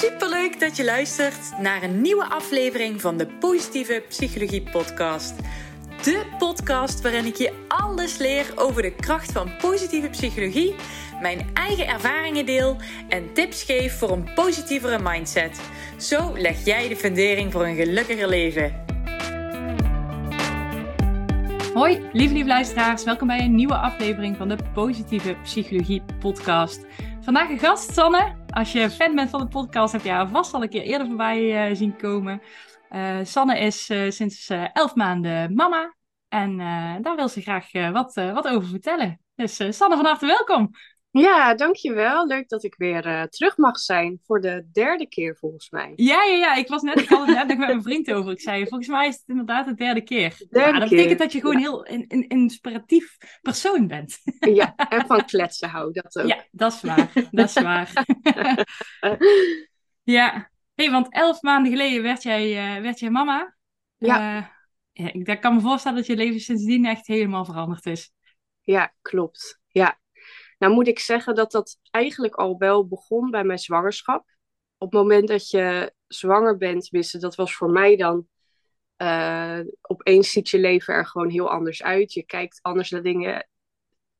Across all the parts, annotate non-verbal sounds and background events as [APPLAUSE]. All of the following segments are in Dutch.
Superleuk dat je luistert naar een nieuwe aflevering van de Positieve Psychologie Podcast. De podcast waarin ik je alles leer over de kracht van positieve psychologie, mijn eigen ervaringen deel en tips geef voor een positievere mindset. Zo leg jij de fundering voor een gelukkiger leven. Hoi, lieve lieve luisteraars. Welkom bij een nieuwe aflevering van de Positieve Psychologie Podcast. Vandaag een gast, Sanne. Als je fan bent van de podcast, heb je haar vast al een keer eerder voorbij uh, zien komen. Uh, Sanne is uh, sinds elf maanden mama. En daar wil ze graag wat, wat over vertellen. Dus Sanne, van harte welkom. Ja, dankjewel. Leuk dat ik weer uh, terug mag zijn voor de derde keer volgens mij. Ja, ja, ja. Ik, was net, ik had het net nog met mijn vriend over. Ik zei, volgens mij is het inderdaad de derde keer. Derde ja, dat betekent dat je gewoon ja. heel een, een inspiratief persoon bent. Ja, en van kletsen hou, dat ook. Ja, dat is waar. Dat is waar. [LAUGHS] ja. hey, want elf maanden geleden werd jij, uh, werd jij mama. Ja. Uh, ja. Ik kan me voorstellen dat je leven sindsdien echt helemaal veranderd is. Ja, klopt. Ja, nou moet ik zeggen dat dat eigenlijk al wel begon bij mijn zwangerschap. Op het moment dat je zwanger bent, wist dat was voor mij dan. Uh, opeens ziet je leven er gewoon heel anders uit. Je kijkt anders naar dingen.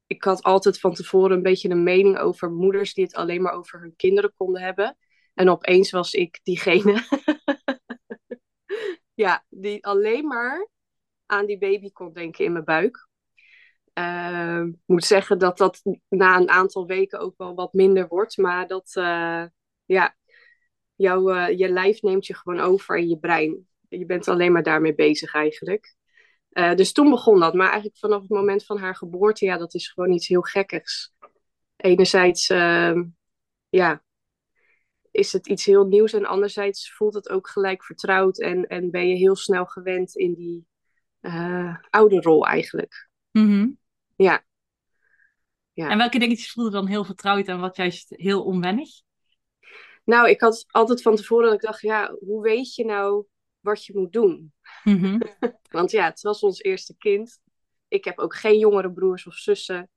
Ik had altijd van tevoren een beetje een mening over moeders die het alleen maar over hun kinderen konden hebben. En opeens was ik diegene. [LAUGHS] ja, die alleen maar aan die baby kon denken in mijn buik. Uh, moet zeggen dat dat na een aantal weken ook wel wat minder wordt. Maar dat, uh, ja, jouw, uh, je lijf neemt je gewoon over in je brein. Je bent alleen maar daarmee bezig eigenlijk. dus toen begon dat. Maar eigenlijk vanaf het moment van haar geboorte, ja, dat is gewoon iets heel gekkigs. Enerzijds, ehm, ja, is het iets heel nieuws. En anderzijds voelt het ook gelijk vertrouwd. En, en ben je heel snel gewend in die oude rol eigenlijk. Mm. Ja. ja. En welke dingetjes voelde dan heel vertrouwd en wat juist heel onwennig? Nou, ik had altijd van tevoren dat ik dacht, ja, hoe weet je nou wat je moet doen? Mm -hmm. [LAUGHS] Want ja, het was ons eerste kind. Ik heb ook geen jongere broers of zussen.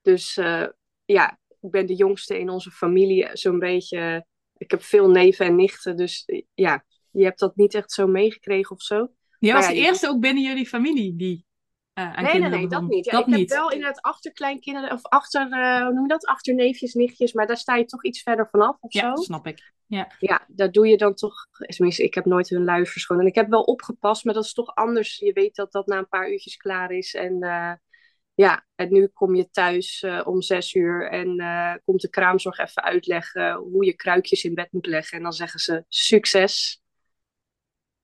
Dus uh, ja, ik ben de jongste in onze familie, zo'n beetje. Ik heb veel neven en nichten, dus ja, je hebt dat niet echt zo meegekregen of zo. Je was ja, de eerste ook binnen jullie familie die uh, nee, nee, nee, dat niet. Ja, dat ik niet. heb wel in het achterkleinkinderen, of achter, uh, hoe noem je dat? Achterneefjes, nichtjes, maar daar sta je toch iets verder vanaf of ja, zo. snap ik. Ja. ja, daar doe je dan toch, tenminste, ik heb nooit hun luifers gewoon. En ik heb wel opgepast, maar dat is toch anders. Je weet dat dat na een paar uurtjes klaar is. En uh, ja, en nu kom je thuis om zes uur en komt de kraamzorg even uitleggen hoe je kruikjes in bed moet leggen. En dan zeggen ze, succes,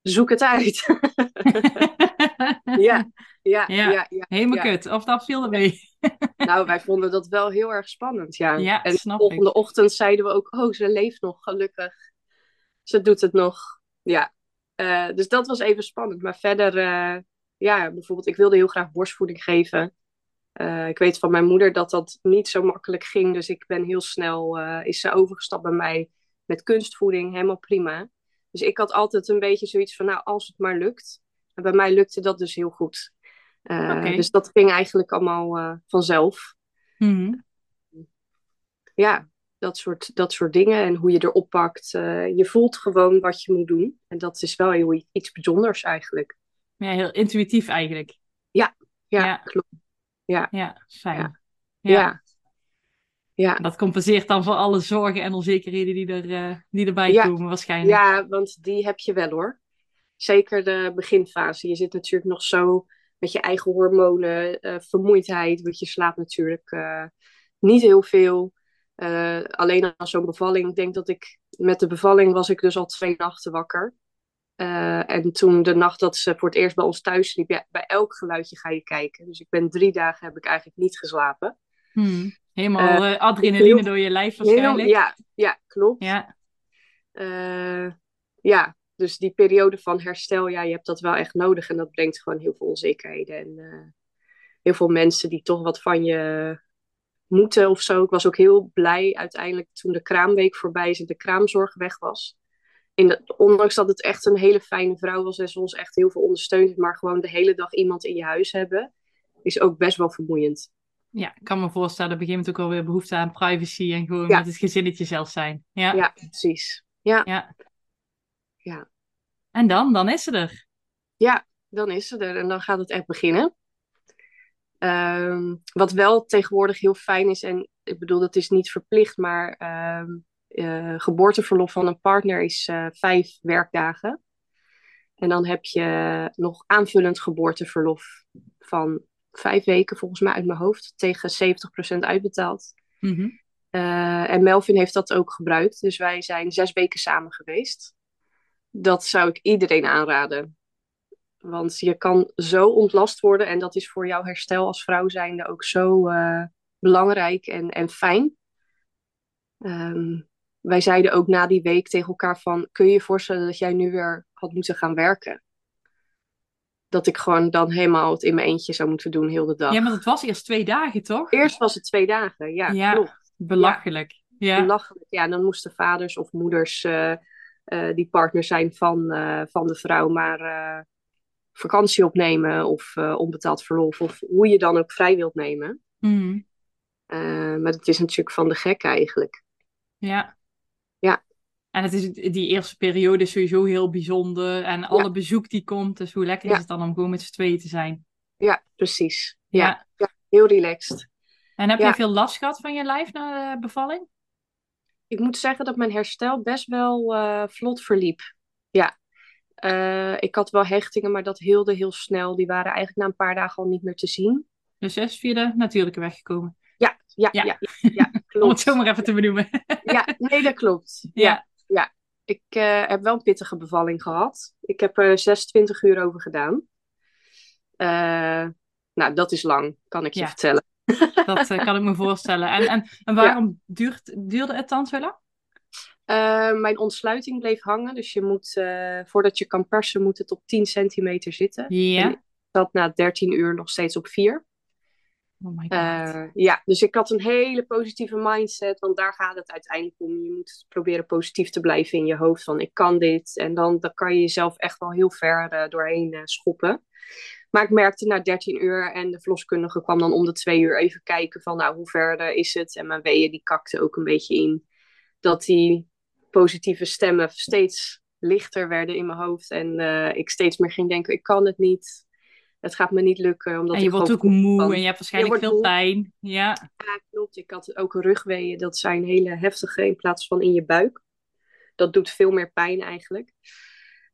zoek het uit. [LAUGHS] ja. Ja, ja, ja, helemaal kut. Of dat viel er mee? nou, wij vonden dat wel heel erg spannend, ja. ja en de volgende ochtend zeiden we ook, oh, ze leeft nog, gelukkig. Ze doet het nog, ja. Uh, dus dat was even spannend. Maar verder, uh, ja, bijvoorbeeld, ik wilde heel graag borstvoeding geven. Uh, ik weet van mijn moeder dat dat niet zo makkelijk ging. Dus ik ben heel snel, is ze overgestapt bij mij met kunstvoeding, helemaal prima. Dus ik had altijd een beetje zoiets van, nou, als het maar lukt. En bij mij lukte dat dus heel goed. Uh, okay. Dus dat ging eigenlijk allemaal uh, vanzelf. Mm -hmm. Ja, dat soort, dat soort dingen. En hoe je erop pakt. Uh, je voelt gewoon wat je moet doen. En dat is wel heel iets bijzonders eigenlijk. Ja, heel intuïtief eigenlijk. Ja, ja, ja. klopt. Ja, ja fijn. Ja. ja. Ja. Dat compenseert dan voor alle zorgen en onzekerheden die, er, die erbij komen waarschijnlijk. Ja, want die heb je wel hoor. Zeker de beginfase. Je zit natuurlijk nog zo met je eigen hormonen, uh, vermoeidheid, want je slaapt natuurlijk uh, niet heel veel. Alleen als zo'n bevalling, ik denk dat ik met de bevalling was ik dus al twee nachten wakker. en toen de nacht dat ze voor het eerst bij ons thuis sliep, ja, bij elk geluidje ga je kijken. Dus ik ben drie dagen heb ik eigenlijk niet geslapen. Hmm. Helemaal adrenaline heel, door je lijf waarschijnlijk. Ja, ja, klopt. Ja. ja, dus die periode van herstel, ja, je hebt dat wel echt nodig. En dat brengt gewoon heel veel onzekerheden. En uh, heel veel mensen die toch wat van je moeten of zo. Ik was ook heel blij uiteindelijk toen de kraamweek voorbij is en de kraamzorg weg was. In de, ondanks dat het echt een hele fijne vrouw was en ze ons echt heel veel ondersteunt. Maar gewoon de hele dag iemand in je huis hebben, is ook best wel vermoeiend. Ja, ik kan me voorstellen, op een gegeven moment ook wel weer behoefte aan privacy en gewoon ja. met het gezinnetje zelf zijn. Ja, ja precies. Ja. Ja. Ja. En dan? Dan is ze er. Ja, dan is ze er en dan gaat het echt beginnen. Ehm, wat wel tegenwoordig heel fijn is, en ik bedoel, dat is niet verplicht, maar ehm, eh, geboorteverlof van een partner is eh, vijf werkdagen. En dan heb je nog aanvullend geboorteverlof van vijf weken, volgens mij uit mijn hoofd, tegen 70% uitbetaald. Mhm. Eh, en Melvin heeft dat ook gebruikt. Dus wij zijn zes weken samen geweest. Dat zou ik iedereen aanraden. Want je kan zo ontlast worden. En dat is voor jouw herstel als vrouw zijnde ook zo eh, belangrijk en, en fijn. Ehm, wij zeiden ook na die week tegen elkaar van... Kun je je voorstellen dat jij nu weer had moeten gaan werken? Dat ik gewoon dan helemaal het in mijn eentje zou moeten doen heel de dag. Ja, maar het was eerst twee dagen, toch? Eerst was het twee dagen, ja, Ja. klopt. Belachelijk. Ja. belachelijk. Ja, dan moesten vaders of moeders eh, eh, die partner zijn van, eh, van de vrouw maar vakantie opnemen of onbetaald verlof of hoe je dan ook vrij wilt nemen. Mhm. Maar het is natuurlijk van de gek eigenlijk. Ja. En het is, die eerste periode is sowieso heel bijzonder. En alle bezoek die komt. Dus hoe lekker Ja. is het dan om gewoon met z'n tweeën te zijn? Ja, precies. Ja. Ja, ja heel relaxed. En heb Ja. je veel last gehad van je lijf na de bevalling? Ik moet zeggen dat mijn herstel best wel eh, vlot verliep. Ja. Eh, ik had wel hechtingen, maar dat heelde heel snel. Die waren eigenlijk na een paar dagen al niet meer te zien. Dus ze is via de natuurlijke weg gekomen. Ja, ja, Ja. ja, ja, ja, [LAUGHS] Om het klopt. zo maar even te benoemen. Ja, nee, dat klopt. Ja. Ik eh, heb wel een pittige bevalling gehad. Ik heb er 26 uur over gedaan. Eh, nou, dat is lang, kan ik je Ja. vertellen. Dat eh, kan ik me voorstellen. En, en, en waarom duurt, duurde het dan zo lang? Mijn ontsluiting bleef hangen. Dus je moet, voordat je kan persen, moet het op 10 centimeter zitten. Ja. Ik zat na 13 uur nog steeds op 4. Oh. Eh, ja, dus ik had een hele positieve mindset, want daar gaat het uiteindelijk om. Je moet proberen positief te blijven in je hoofd van ik kan dit. En dan, dan kan je jezelf echt wel heel ver eh, doorheen eh, schoppen. Maar ik merkte na 13 uur en de verloskundige kwam dan om de twee uur even kijken van nou hoe ver is het. En mijn weeën die kakte ook een beetje in. Dat die positieve stemmen steeds lichter werden in mijn hoofd. En ik steeds meer ging denken ik kan het niet. Het gaat me niet lukken. Omdat en je wordt ook moe van- en je hebt waarschijnlijk Je veel moe. pijn. Ja. ja, klopt. Ik had ook rugweeën. Dat zijn hele heftige in plaats van in je buik. Dat doet veel meer pijn eigenlijk.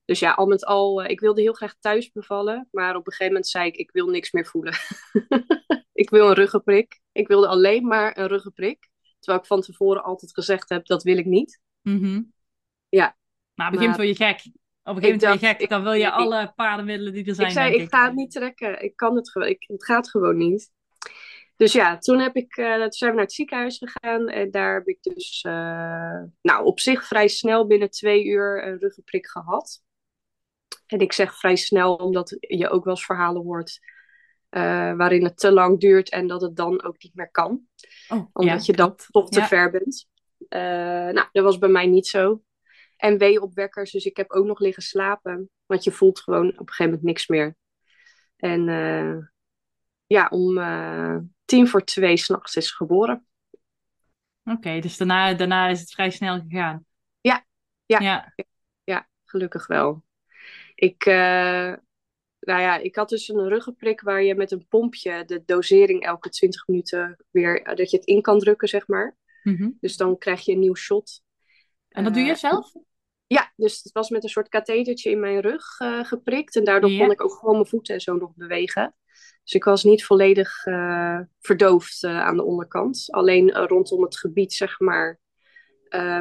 Dus ja, al met al, eh, ik wilde heel graag thuis bevallen. Maar op een gegeven moment zei ik, ik wil niks meer voelen. [LAUGHS] ik wil een ruggenprik. Ik wilde alleen maar een ruggenprik. Terwijl ik van tevoren altijd gezegd heb, dat wil ik niet. Mhm. Ja. Maar op een gegeven moment word je gek. Op een gegeven moment word je gek. ik- Dan wil je ik- alle paardenmiddelen die er zijn, ik zei, denk ik ga het niet trekken. Ik kan het gewoon. Ik, het gaat gewoon niet. Dus ja, toen, heb ik, eh, toen zijn we naar het ziekenhuis gegaan. En daar heb ik dus eh, nou, op zich vrij snel binnen twee uur een ruggenprik gehad. En ik zeg vrij snel, omdat je ook wel eens verhalen hoort eh, waarin het te lang duurt en dat het dan ook niet meer kan. Oh, Omdat ja, je dan toch te Ja. ver bent. Nou, dat was bij mij niet zo. En weeopwekkers, dus ik heb ook nog liggen slapen. Want je voelt gewoon op een gegeven moment niks meer. En eh, ja, om eh, tien voor twee s'nachts is geboren. Oké, dus daarna, daarna is het vrij snel gegaan. Ja, ja. ja. Ja, gelukkig wel. Ik, eh, nou ja, ik had dus een ruggenprik waar je met een pompje de dosering elke 20 minuten weer, dat je het in kan drukken, zeg maar. Mhm. Dus dan krijg je een nieuw shot. En dat doe je zelf? Ja, dus het was met een soort kathetertje in mijn rug eh, geprikt. En daardoor Ja. kon ik ook gewoon mijn voeten en zo nog bewegen. Dus ik was niet volledig eh, verdoofd eh, aan de onderkant. Alleen rondom het gebied, zeg maar,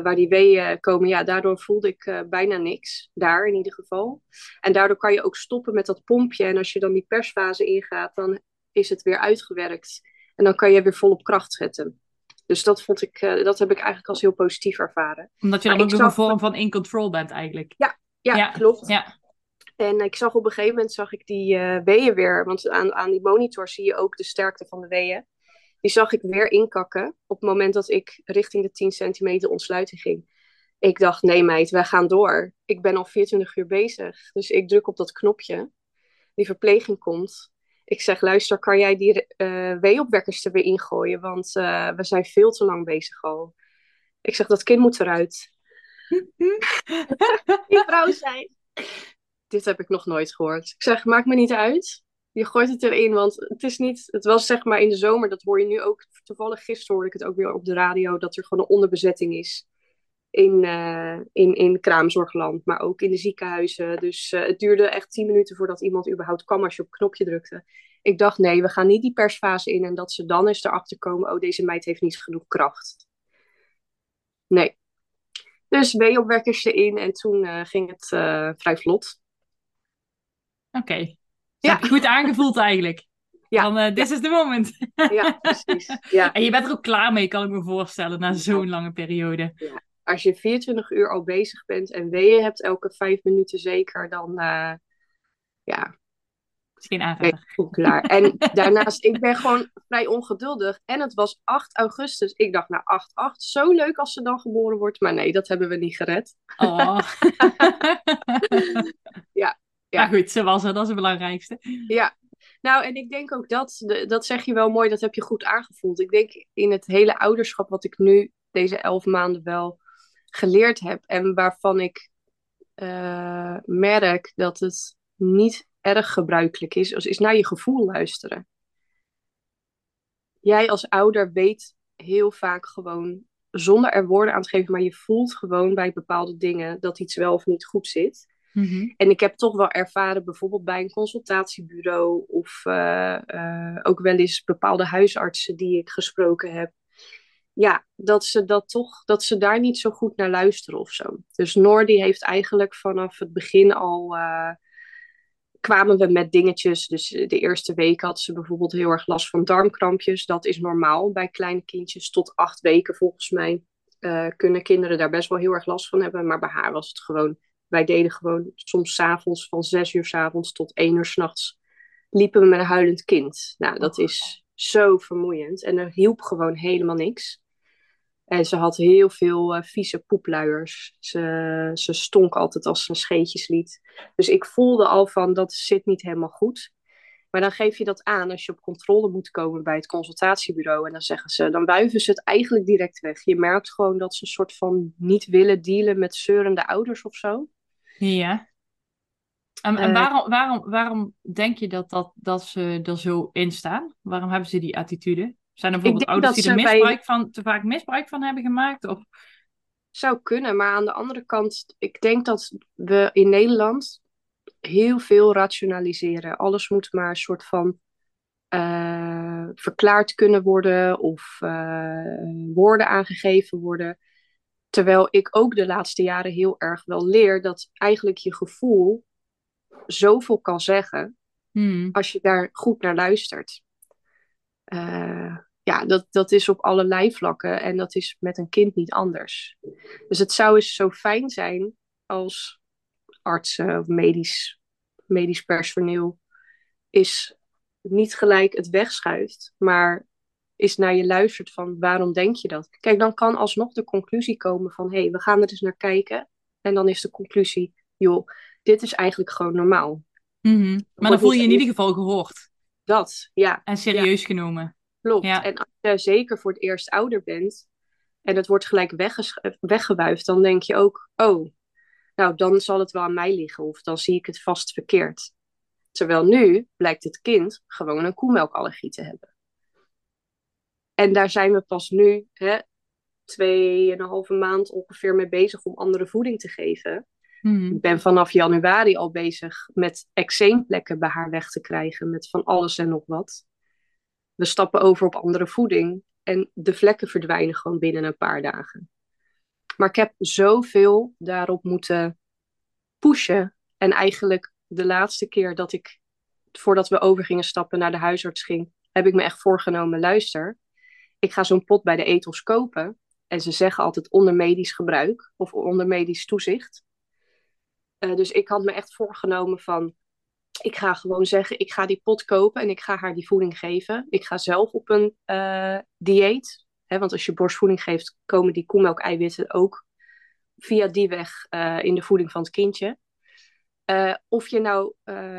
waar die weeën komen. Ja, daardoor voelde ik bijna niks. Daar in ieder geval. En daardoor kan je ook stoppen met dat pompje. En als je dan die persfase ingaat, dan is het weer uitgewerkt. En dan kan je weer volop kracht zetten. Dus dat, vond ik, eh, dat heb ik eigenlijk als heel positief ervaren. Omdat je dan maar ook een vorm van in control bent eigenlijk. Ja, Ja, klopt. Ja. En ik zag op een gegeven moment zag ik die eh, weeën weer. Want aan, aan die monitor zie je ook de sterkte van de weeën. Die zag ik weer inkakken op het moment dat ik richting de 10 centimeter ontsluiting ging. Ik dacht, nee meid, wij gaan door. Ik ben al 24 uur bezig. Dus ik druk op dat knopje. Die verpleging komt. Ik zeg, luister, kan jij die eh weeopwekkers er weer ingooien? Want eh, we zijn veel te lang bezig al. Ik zeg, dat kind moet eruit. [LAUGHS] Die vrouw zei, dit heb ik nog nooit gehoord. Ik zeg, maakt me niet uit. Je gooit het erin, want het is niet... Het was zeg maar in de zomer, dat hoor je nu ook. Toevallig gisteren hoorde ik het ook weer op de radio, dat er gewoon een onderbezetting is in, uh, in, in kraamzorgland, maar ook in de ziekenhuizen. Dus uh, het duurde echt tien minuten voordat iemand überhaupt kwam als je op het knopje drukte. Ik dacht, nee, we gaan niet die persfase in en dat ze dan eens erachter komen, oh, deze meid heeft niet genoeg kracht. Nee. Dus weeopwekkers erin en toen uh, ging het vrij vlot. Oké. Okay. Ja. goed aangevoeld eigenlijk. Ja. Van, this ja. is the moment. ja, precies. Ja. [LAUGHS] En je bent er ook klaar mee, kan ik me voorstellen, na zo'n lange periode. Ja als je 24 uur al bezig bent en weeën hebt elke vijf minuten zeker, dan uh, ja. Misschien klaar. En [LAUGHS] daarnaast, ik ben gewoon vrij ongeduldig. En het was 8 augustus. Ik dacht, nou 8, 8, zo leuk als ze dan geboren wordt. Maar nee, dat hebben we niet gered. Oh. [LAUGHS] ja. Ja. Maar goed, ze was er, dat is het belangrijkste. Ja, nou, en ik denk ook dat, dat zeg je wel mooi, dat heb je goed aangevoeld. Ik denk in het hele ouderschap wat ik nu deze elf maanden wel geleerd heb en waarvan ik uh, merk dat het niet erg gebruikelijk is, is naar je gevoel luisteren. Jij als ouder weet heel vaak gewoon, zonder er woorden aan te geven, maar je voelt gewoon bij bepaalde dingen dat iets wel of niet goed zit. Mm-hmm. En ik heb toch wel ervaren, bijvoorbeeld bij een consultatiebureau of uh, uh, ook wel eens bepaalde huisartsen die ik gesproken heb, ja, dat ze dat toch, dat ze daar niet zo goed naar luisteren of zo. Dus Noor die heeft eigenlijk vanaf het begin al, uh, kwamen we met dingetjes. Dus de eerste week had ze bijvoorbeeld heel erg last van darmkrampjes. Dat is normaal bij kleine kindjes. Tot acht weken volgens mij uh, kunnen kinderen daar best wel heel erg last van hebben. Maar bij haar was het gewoon, wij deden gewoon soms s'avonds van zes uur s avonds tot één uur s'nachts liepen we met een huilend kind. Nou, dat is zo vermoeiend. En er hielp gewoon helemaal niks. En ze had heel veel uh, vieze poepluiers. Ze, ze stonk altijd als ze een scheetjes liet. Dus ik voelde al van dat zit niet helemaal goed. Maar dan geef je dat aan als je op controle moet komen bij het consultatiebureau. En dan zeggen ze, dan wuiven ze het eigenlijk direct weg. Je merkt gewoon dat ze een soort van niet willen dealen met zeurende ouders of zo. Ja. En, en waarom, waarom, waarom denk je dat, dat, dat ze er zo in staan? Waarom hebben ze die attitude? Zijn er bijvoorbeeld ouders die er misbruik van, te vaak misbruik van hebben gemaakt? Of... Zou kunnen, maar aan de andere kant, ik denk dat we in Nederland heel veel rationaliseren. Alles moet maar een soort van uh, verklaard kunnen worden of uh, woorden aangegeven worden. Terwijl ik ook de laatste jaren heel erg wel leer dat eigenlijk je gevoel zoveel kan zeggen hmm. als je daar goed naar luistert. Uh, ja, dat, dat is op allerlei vlakken en dat is met een kind niet anders. Dus het zou eens zo fijn zijn als artsen of medisch, medisch personeel is niet gelijk het wegschuift, maar is naar je luistert van waarom denk je dat? Kijk, dan kan alsnog de conclusie komen van hé, hey, we gaan er eens naar kijken. En dan is de conclusie, joh, dit is eigenlijk gewoon normaal. Mm -hmm. Maar dan voel je je in ieder geval gehoord. Dat, ja. En serieus genomen. Klopt. En als je zeker voor het eerst ouder bent en het wordt gelijk weggewuifd, dan denk je ook, oh, nou dan zal het wel aan mij liggen of dan zie ik het vast verkeerd. Terwijl nu blijkt het kind gewoon een koemelkallergie te hebben. En daar zijn we pas nu, hè, tweeënhalve maand ongeveer mee bezig om andere voeding te geven. Hmm. Ik ben vanaf januari al bezig met eczeemplekken bij haar weg te krijgen, met van alles en nog wat. We stappen over op andere voeding en de vlekken verdwijnen gewoon binnen een paar dagen. Maar ik heb zoveel daarop moeten pushen. En eigenlijk de laatste keer dat ik, voordat we over gingen stappen naar de huisarts ging, heb ik me echt voorgenomen, luister, ik ga zo'n pot bij de etels kopen. En ze zeggen altijd onder medisch gebruik of onder medisch toezicht. Uh, dus ik had me echt voorgenomen van, ik ga gewoon zeggen, ik ga die pot kopen en ik ga haar die voeding geven. Ik ga zelf op een uh, dieet. Hè, want als je borstvoeding geeft, komen die koemelk-eiwitten ook via die weg uh, in de voeding van het kindje. Uh, of je nou,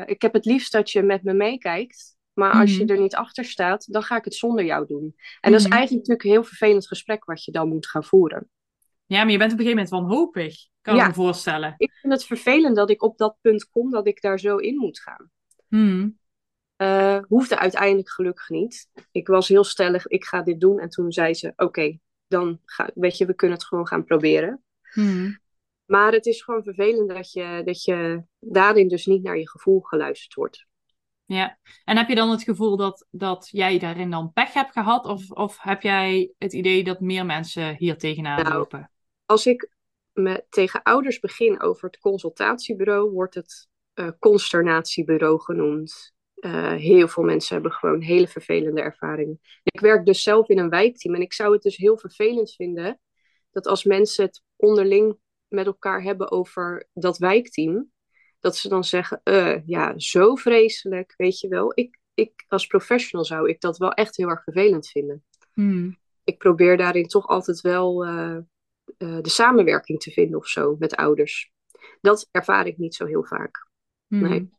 ik heb het liefst dat je met me meekijkt. Maar als mm je er niet achter staat, dan ga ik het zonder jou doen. En mm dat is mhm. eigenlijk natuurlijk een heel vervelend gesprek wat je dan moet gaan voeren. Ja, maar je bent op een gegeven moment wanhopig, kan Ja. me voorstellen. Ik vind het vervelend dat ik op dat punt kom dat ik daar zo in moet gaan. Hmm. Eh, hoefde uiteindelijk gelukkig niet. Ik was heel stellig, ik ga dit doen. En toen zei ze, oké, dan ga, weet je, we kunnen het gewoon gaan proberen. Hmm. Maar het is gewoon vervelend dat je, dat je daarin dus niet naar je gevoel geluisterd wordt. Ja, en heb je dan het gevoel dat, dat jij daarin dan pech hebt gehad? Of, of heb jij het idee dat meer mensen hier tegenaan Nou, lopen? Als ik me tegen ouders begin over het consultatiebureau, wordt het eh, consternatiebureau genoemd. Eh, heel veel mensen hebben gewoon hele vervelende ervaringen. Ik werk dus zelf in een wijkteam en ik zou het dus heel vervelend vinden dat als mensen het onderling met elkaar hebben over dat wijkteam, dat ze dan zeggen, eh, ja, zo vreselijk, weet je wel. Ik, ik als professional zou ik dat wel echt heel erg vervelend vinden. Hmm. Ik probeer daarin toch altijd wel eh, de samenwerking te vinden of zo met ouders. Dat ervaar ik niet zo heel vaak. Hmm. Nee.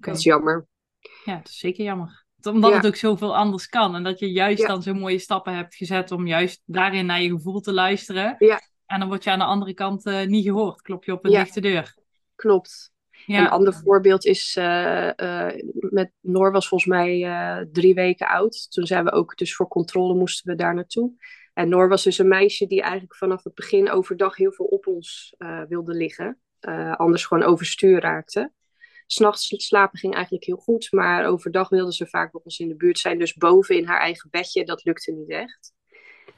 Dat is jammer. Ja, dat is zeker jammer. Omdat Ja. het ook zoveel anders kan. En dat je juist Ja. dan zo mooie stappen hebt gezet om juist daarin naar je gevoel te luisteren. Ja. En dan word je aan de andere kant eh, niet gehoord. Klop je op een Ja. dichte deur. Klopt. Ja. Een ander voorbeeld is, eh, met Noor was volgens mij drie weken oud. Toen zijn we ook, dus voor controle moesten we daar naartoe. En Noor was dus een meisje die eigenlijk vanaf het begin overdag heel veel op ons eh, wilde liggen. Eh, anders gewoon overstuur raakte. S'nachts slapen ging eigenlijk heel goed, maar overdag wilde ze vaak bij ons in de buurt zijn. Dus boven in haar eigen bedje, dat lukte niet echt.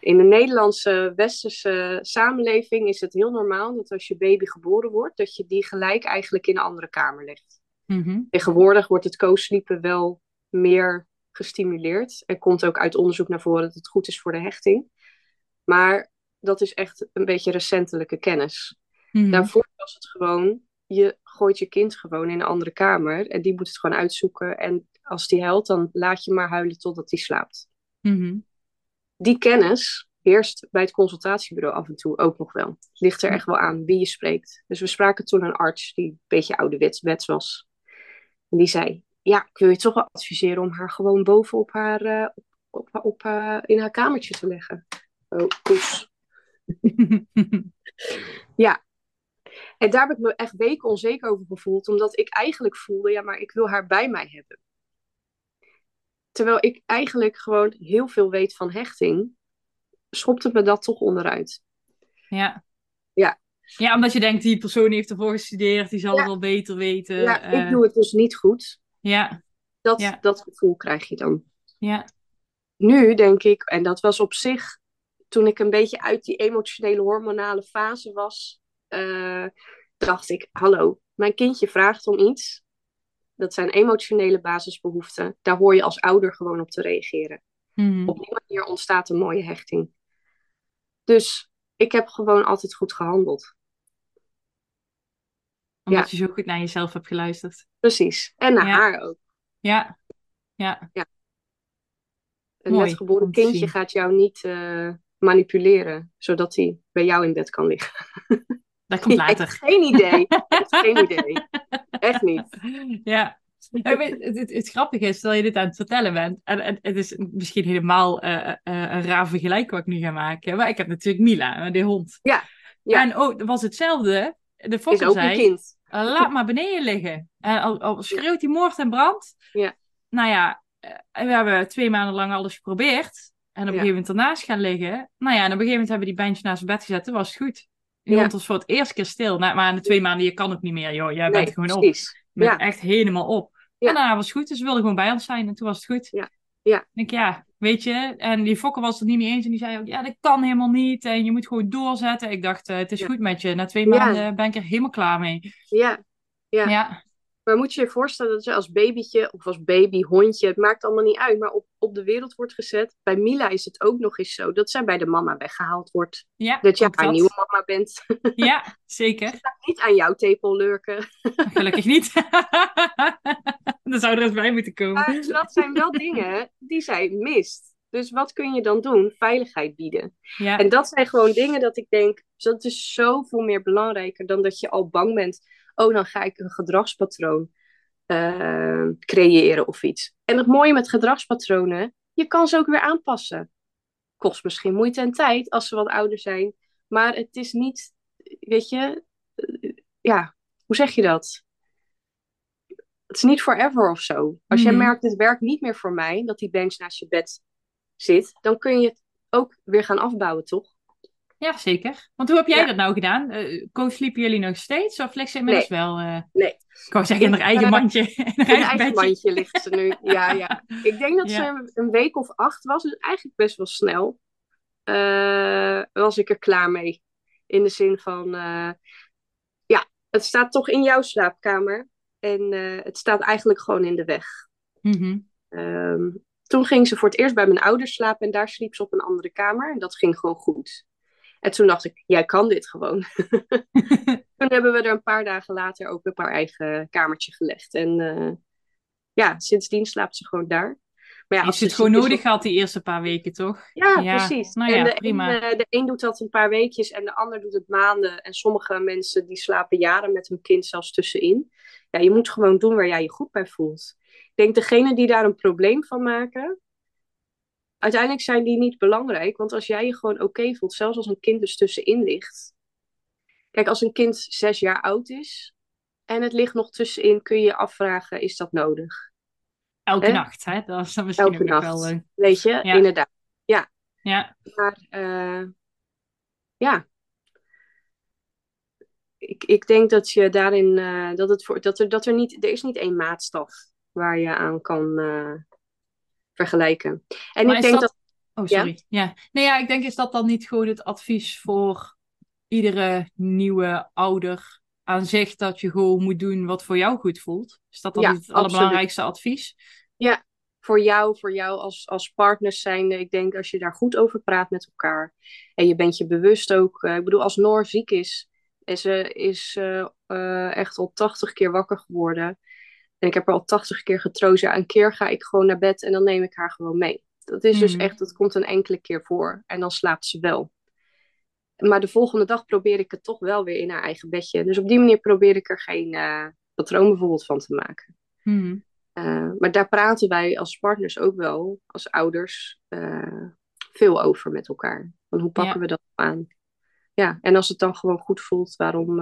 In de Nederlandse westerse samenleving is het heel normaal dat als je baby geboren wordt, dat je die gelijk eigenlijk in een andere kamer legt. Mhm. Tegenwoordig wordt het co-sleepen wel meer gestimuleerd. Er komt ook uit onderzoek naar voren dat het goed is voor de hechting. Maar dat is echt een beetje recentelijke kennis. Mhm. Daarvoor was het gewoon, je gooit je kind gewoon in een andere kamer en die moet het gewoon uitzoeken. En als die huilt, dan laat je maar huilen totdat die slaapt. Mhm. Die kennis heerst bij het consultatiebureau af en toe ook nog wel. Het ligt er echt wel aan wie je spreekt. Dus we spraken toen een arts die een beetje ouderwets wets was. En die zei, ja, ik wil je toch wel adviseren om haar gewoon boven op haar, eh, op, op, op, eh, in haar kamertje te leggen. Oh, poes. [LAUGHS] En daar heb ik me echt weken onzeker over gevoeld, omdat ik eigenlijk voelde, ja, maar ik wil haar bij mij hebben. Terwijl ik eigenlijk gewoon heel veel weet van hechting, schopte me dat toch onderuit. ja. Ja. Ja, omdat je denkt, die persoon heeft ervoor gestudeerd, die zal Ja. het wel beter weten. ja, eh, ik doe het dus niet goed. ja, Dat, Ja. dat gevoel krijg je dan. ja. Nu denk ik, en dat was op zich toen ik een beetje uit die emotionele hormonale fase was, eh, dacht ik, hallo, mijn kindje vraagt om iets. Dat zijn emotionele basisbehoeften. Daar hoor je als ouder gewoon op te reageren. Mhm. Op die manier ontstaat een mooie hechting. Dus ik heb gewoon altijd goed gehandeld. Omdat je zo goed naar jezelf hebt geluisterd. Precies. En naar Ja. haar ook. Ja, ja. Een Mooi net geboren kindje gaat jou niet eh, manipuleren, zodat hij bij jou in bed kan liggen. Dat komt [LAUGHS] later. geen idee. Ik heb geen idee. [LAUGHS] Echt niet. Ja. Ja, ik weet- Het, het, het grappige is, terwijl je dit aan het vertellen bent, en, en het is misschien helemaal eh, eh, een raar vergelijk wat ik nu ga maken, maar ik heb natuurlijk Mila, de hond. Ja, ja. En dat was hetzelfde. De fokker ook zei, een kind. "Eh, laat maar beneden liggen. En al, al schreeuwt hij moord en brand. Ja. Nou ja, eh, we hebben twee maanden lang alles geprobeerd. En op een gegeven moment ernaast gaan liggen. Nou ja, en op een gegeven moment hebben we die bandje naast zijn bed gezet. Toen was het goed. Die Ja. was voor het eerst keer stil. Nou, maar na twee maanden, je kan ook niet meer, joh. Jij Nee, bent gewoon op. Je bent Ja. echt helemaal op. Ja. En daarna was het goed. Dus ze wilden gewoon bij ons zijn. En toen was het goed. Ja. Ja. Ik denk, ja, weet je. En die fokker was het niet mee eens. En die zei ook, ja, dat kan helemaal niet. En je moet gewoon doorzetten. Ik dacht, eh, het is goed met je. Na twee maanden ben ik er helemaal klaar mee. Ja. Ja. Maar moet je je voorstellen dat je als babytje of als baby, hondje, het maakt allemaal niet uit, maar op, op de wereld wordt gezet. Bij Mila is het ook nog eens zo dat zij bij de mama weggehaald wordt. Ja, Dat jij haar nieuwe mama bent. [LAUGHS] Ja, zeker. niet aan jouw tepel lurken. [LAUGHS] Gelukkig niet. [LAUGHS] Dan zou er eens bij moeten komen. Maar dat zijn wel dingen die zij mist. Dus wat kun je dan doen? Veiligheid bieden. Ja, En dat zijn gewoon dingen dat ik denk, dat is zoveel meer belangrijker dan dat je al bang bent. Oh, dan ga ik een gedragspatroon eh, creëren of iets. En het mooie met gedragspatronen, je kan ze ook weer aanpassen. Kost misschien moeite en tijd als ze wat ouder zijn. Maar het is niet, weet je, eh, ja, hoe zeg je dat? Het is niet forever of zo. Als jij Mhm. merkt, het werkt niet meer voor mij, dat die bench naast je bed zit, dan kun je het ook weer gaan afbouwen, toch? Ja, zeker. Want hoe heb jij Ja. dat nou gedaan? Eh co-sliepen jullie nog steeds? Of ligt ze inmiddels wel... eh, Nee. Ik wou zeggen in haar eigen mandje. [LAUGHS] In haar eigen mandje ligt ze nu. Ja, ja. [LAUGHS] Ik denk dat Ja. ze een- week of acht was, dus eigenlijk best wel snel. eh, was ik er klaar mee. In de zin van, ja, het staat toch in jouw slaapkamer. En het staat eigenlijk gewoon in de weg. Mhm. Ehm, toen ging ze voor het eerst bij mijn ouders slapen en daar sliep ze op een andere kamer. En dat ging gewoon goed. En toen dacht ik, jij kan dit gewoon. [LAUGHS] [LAUGHS] toen hebben we er een paar dagen later ook op haar eigen kamertje gelegd. En eh, ja, sindsdien slaapt ze gewoon daar. Maar ja, ze het gewoon nodig gehad die eerste paar weken, toch? ja, Ja, precies. nou en ja, de prima. Een, eh, de een doet dat een paar weekjes en de ander doet het maanden. En sommige mensen die slapen jaren met hun kind zelfs tussenin. Ja, je moet gewoon doen waar jij je goed bij voelt. Ik denk degene die daar een probleem van maken, uiteindelijk zijn die niet belangrijk. Want als jij je gewoon oké voelt, zelfs als een kind dus tussenin ligt. Kijk, als een kind zes jaar oud is en het ligt nog tussenin, kun je je afvragen, is dat nodig? Elke nacht, hè? Dat is dan misschien Elke ook nacht. wel... eh, Weet je, Ja. inderdaad. ja, Maar eh, ja, ik, ik denk dat je daarin eh, dat het voor dat er dat er niet er is niet één maatstaf waar je aan kan vergelijken. En Maar ik denk dat- dat, Oh, Ja? sorry. Ja. Nee, ja, ik denk is dat dan niet gewoon het advies voor iedere nieuwe ouder aan zich dat je gewoon moet doen wat voor jou goed voelt? Is dat dan Ja, niet het allerbelangrijkste advies? voor jou, voor jou als, als partners zijnde, ik denk als je daar goed over praat met elkaar en je bent je bewust ook, eh, ik bedoel als Noor ziek is, en ze is eh, echt al 80 keer wakker geworden en ik heb haar al 80 keer getroost, ja, een keer ga ik gewoon naar bed en dan neem ik haar gewoon mee. Dat is dus Mhm. echt, dat komt een enkele keer voor en dan slaapt ze wel. Maar de volgende dag probeer ik het toch wel weer in haar eigen bedje. Dus op die manier probeer ik er geen eh, patroon bijvoorbeeld van te maken. Mhm. Uh, maar daar praten wij als partners ook wel, als ouders, uh, veel over met elkaar. Van hoe pakken Ja. we dat aan? Ja, en als het dan gewoon goed voelt, waarom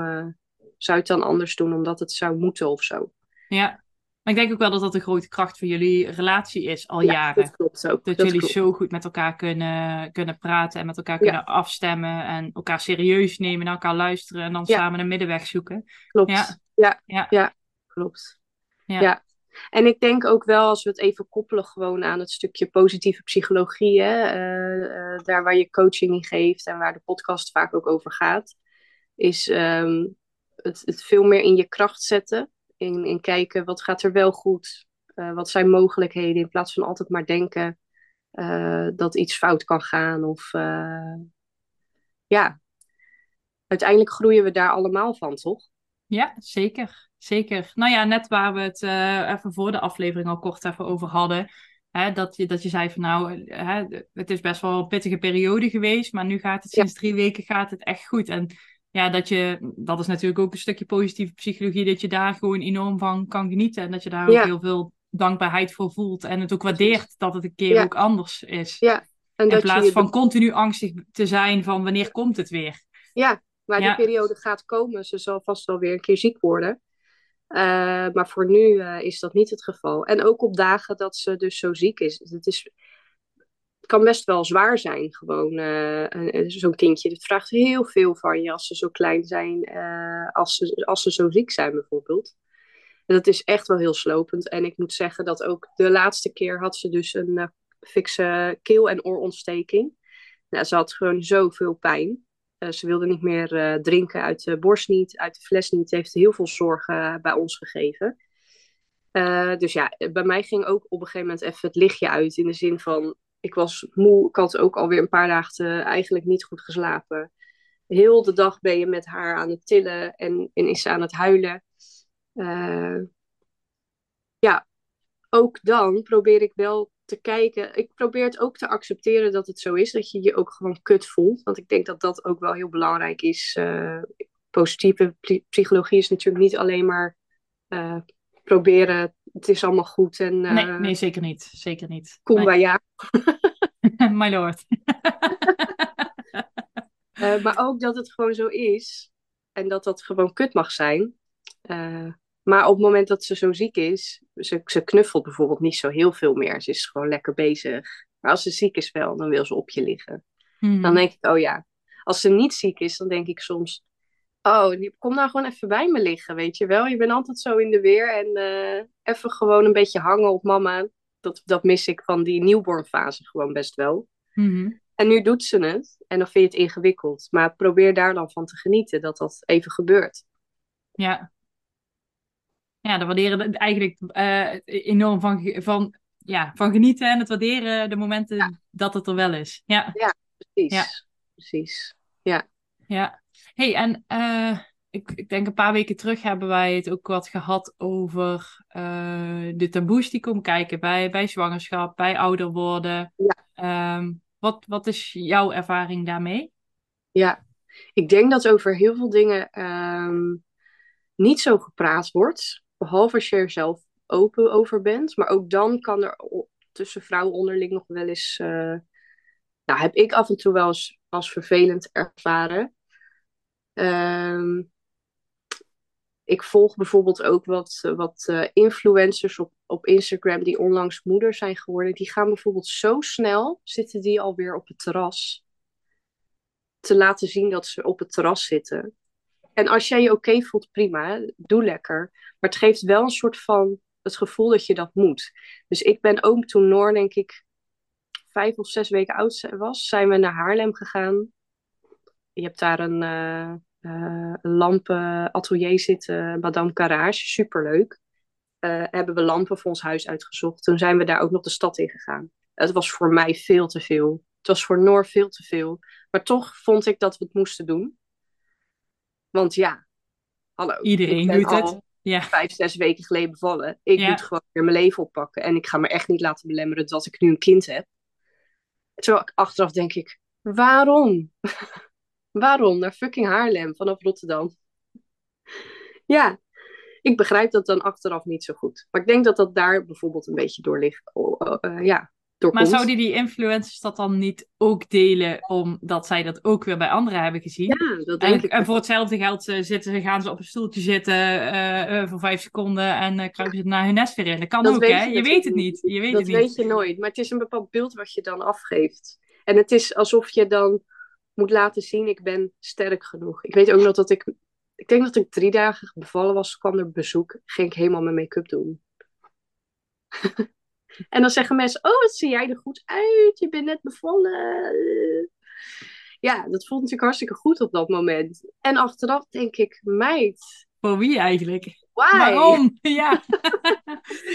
zou je het dan anders doen? Omdat het zou moeten of zo. Ja, maar ik denk ook wel dat dat een grote kracht voor jullie relatie is al ja, jaren. dat klopt ook. Dat, Dat jullie klopt. zo goed met elkaar kunnen, kunnen praten en met elkaar Ja. kunnen afstemmen en elkaar serieus nemen, naar elkaar luisteren en dan Ja. samen een middenweg zoeken. Klopt. Ja. Ja, Ja. ja. klopt. Ja. Ja. En ik denk ook wel, als we het even koppelen gewoon aan het stukje positieve psychologie, hè, eh, eh, daar waar je coaching in geeft en waar de podcast vaak ook over gaat, is ehm, het, het veel meer in je kracht zetten. In, in kijken, wat gaat er wel goed? Eh, wat zijn mogelijkheden? In plaats van altijd maar denken eh, dat iets fout kan gaan. Of eh, ja, uiteindelijk groeien we daar allemaal van, toch? Ja, zeker. Zeker. Nou ja, net waar we het even voor de aflevering al kort even over hadden. Hè, dat, je, dat je zei van nou, hè, het is best wel een pittige periode geweest, maar nu gaat het Ja. sinds drie weken gaat het echt goed. En ja, dat je, dat is natuurlijk ook een stukje positieve psychologie, dat je daar gewoon enorm van kan genieten. En dat je daar ook Ja. heel veel dankbaarheid voor voelt. En het ook waardeert dat het een keer Ja. ook anders is. Ja. En In plaats je, van continu angstig te zijn van wanneer komt het weer. Ja, maar die periode gaat komen. Ze zal vast wel weer een keer ziek worden. Eh, maar voor nu eh, is dat niet het geval. En ook op dagen dat ze dus zo ziek is. Het, is, het kan best wel zwaar zijn, gewoon eh, zo'n kindje. Het vraagt heel veel van je als ze zo klein zijn, eh, als, ze, als ze zo ziek zijn bijvoorbeeld. En dat is echt wel heel slopend. En ik moet zeggen dat ook de laatste keer had ze dus een eh, fikse keel- en oorontsteking. Nou, ze had gewoon zoveel pijn. Uh, ze wilde niet meer uh, drinken uit de borst niet, uit de fles niet. Ze heeft heel veel zorgen bij ons gegeven. Uh, dus ja, bij mij ging ook op een gegeven moment even het lichtje uit. In de zin van, ik was moe. Ik had ook alweer een paar dagen eigenlijk niet goed geslapen. Heel de dag ben je met haar aan het tillen en, en is ze aan het huilen. Uh, ja, ook dan probeer ik wel te kijken. Ik probeer het ook te accepteren dat het zo is. Dat je je ook gewoon kut voelt. Want ik denk dat dat ook wel heel belangrijk is. Uh, positieve psychologie is natuurlijk niet alleen maar uh, proberen. Het is allemaal goed. En, uh, nee, nee, zeker niet. Zeker niet. Kumbaya. Nee. [LAUGHS] My lord. [LAUGHS] Eh, maar ook dat het gewoon zo is. En dat dat gewoon kut mag zijn. Eh, maar op het moment dat ze zo ziek is, ze, ze knuffelt bijvoorbeeld niet zo heel veel meer. Ze is gewoon lekker bezig. Maar als ze ziek is wel, dan wil ze op je liggen. Mhm. Dan denk ik, oh ja. Als ze niet ziek is, dan denk ik soms, oh, kom nou gewoon even bij me liggen, weet je wel. Je bent altijd zo in de weer en eh, even gewoon een beetje hangen op mama. Dat, dat mis ik van die newborn fase gewoon best wel. Mhm. En nu doet ze het en dan vind je het ingewikkeld. Maar probeer daar dan van te genieten dat dat even gebeurt. Ja. Ja, daar waarderen we eigenlijk eh, enorm van, van, ja, van genieten en het waarderen de momenten dat het er wel is. Ja, Precies. Ja. Precies. ja. hey, en eh, ik, ik denk een paar weken terug hebben wij het ook wat gehad over eh, de taboes die komen kijken bij, bij zwangerschap, bij ouder worden. Ja. Ehm, wat, wat is jouw ervaring daarmee? Ja, ik denk dat over heel veel dingen ehm, niet zo gepraat wordt. Behalve als je er zelf open over bent. Maar ook dan kan er tussen vrouwen onderling nog wel eens. eh, nou, heb ik af en toe wel eens als vervelend ervaren. Ehm, ik volg bijvoorbeeld ook wat, wat eh, influencers op, op Instagram die onlangs moeder zijn geworden. Die gaan bijvoorbeeld zo snel, zitten die alweer op het terras te laten zien dat ze op het terras zitten. En als jij je oké voelt, prima, doe lekker. Maar het geeft wel een soort van het gevoel dat je dat moet. Dus ik ben ook toen Noor, denk ik, vijf of zes weken oud was, zijn we naar Haarlem gegaan. Je hebt daar een eh eh, lampenatelier zitten, Madame Carrage, superleuk. Eh hebben we lampen voor ons huis uitgezocht. Toen zijn we daar ook nog de stad in gegaan. Het was voor mij veel te veel. Het was voor Noor veel te veel. Maar toch vond ik dat we het moesten doen. Want ja, hallo. Iedereen doet het. Ja, vijf, zes weken geleden bevallen. Ik Ja. moet gewoon weer mijn leven oppakken. En ik ga me echt niet laten belemmeren dat ik nu een kind heb. Terwijl ik achteraf denk ik, waarom? [LAUGHS] waarom? Naar fucking Haarlem vanaf Rotterdam. Ja, ik begrijp dat dan achteraf niet zo goed. Maar ik denk dat dat daar bijvoorbeeld een beetje door ligt. Oh, eh, ja, doorkomt. maar zouden die influencers dat dan niet ook delen, omdat zij dat ook weer bij anderen hebben gezien? Ja, dat En, denk ik. en voor hetzelfde geld eh, zitten, gaan ze op een stoeltje zitten eh, eh, voor vijf seconden en eh, kruipen ze naar hun nest weer in. Dat kan Dat ook, hè? je weet het niet. Je weet dat het niet. weet je nooit. Maar het is een bepaald beeld wat je dan afgeeft. En het is alsof je dan moet laten zien, ik ben sterk genoeg. Ik weet ook nog dat ik, ik denk dat ik drie dagen bevallen was, kwam er bezoek, ging ik helemaal mijn make-up doen. [LAUGHS] en dan zeggen mensen, oh wat zie jij er goed uit, je bent net bevallen. Ja, dat voelt natuurlijk hartstikke goed op dat moment. En achteraf denk ik, meid, Voor wie eigenlijk? Why? Waarom? [LAUGHS] Ja.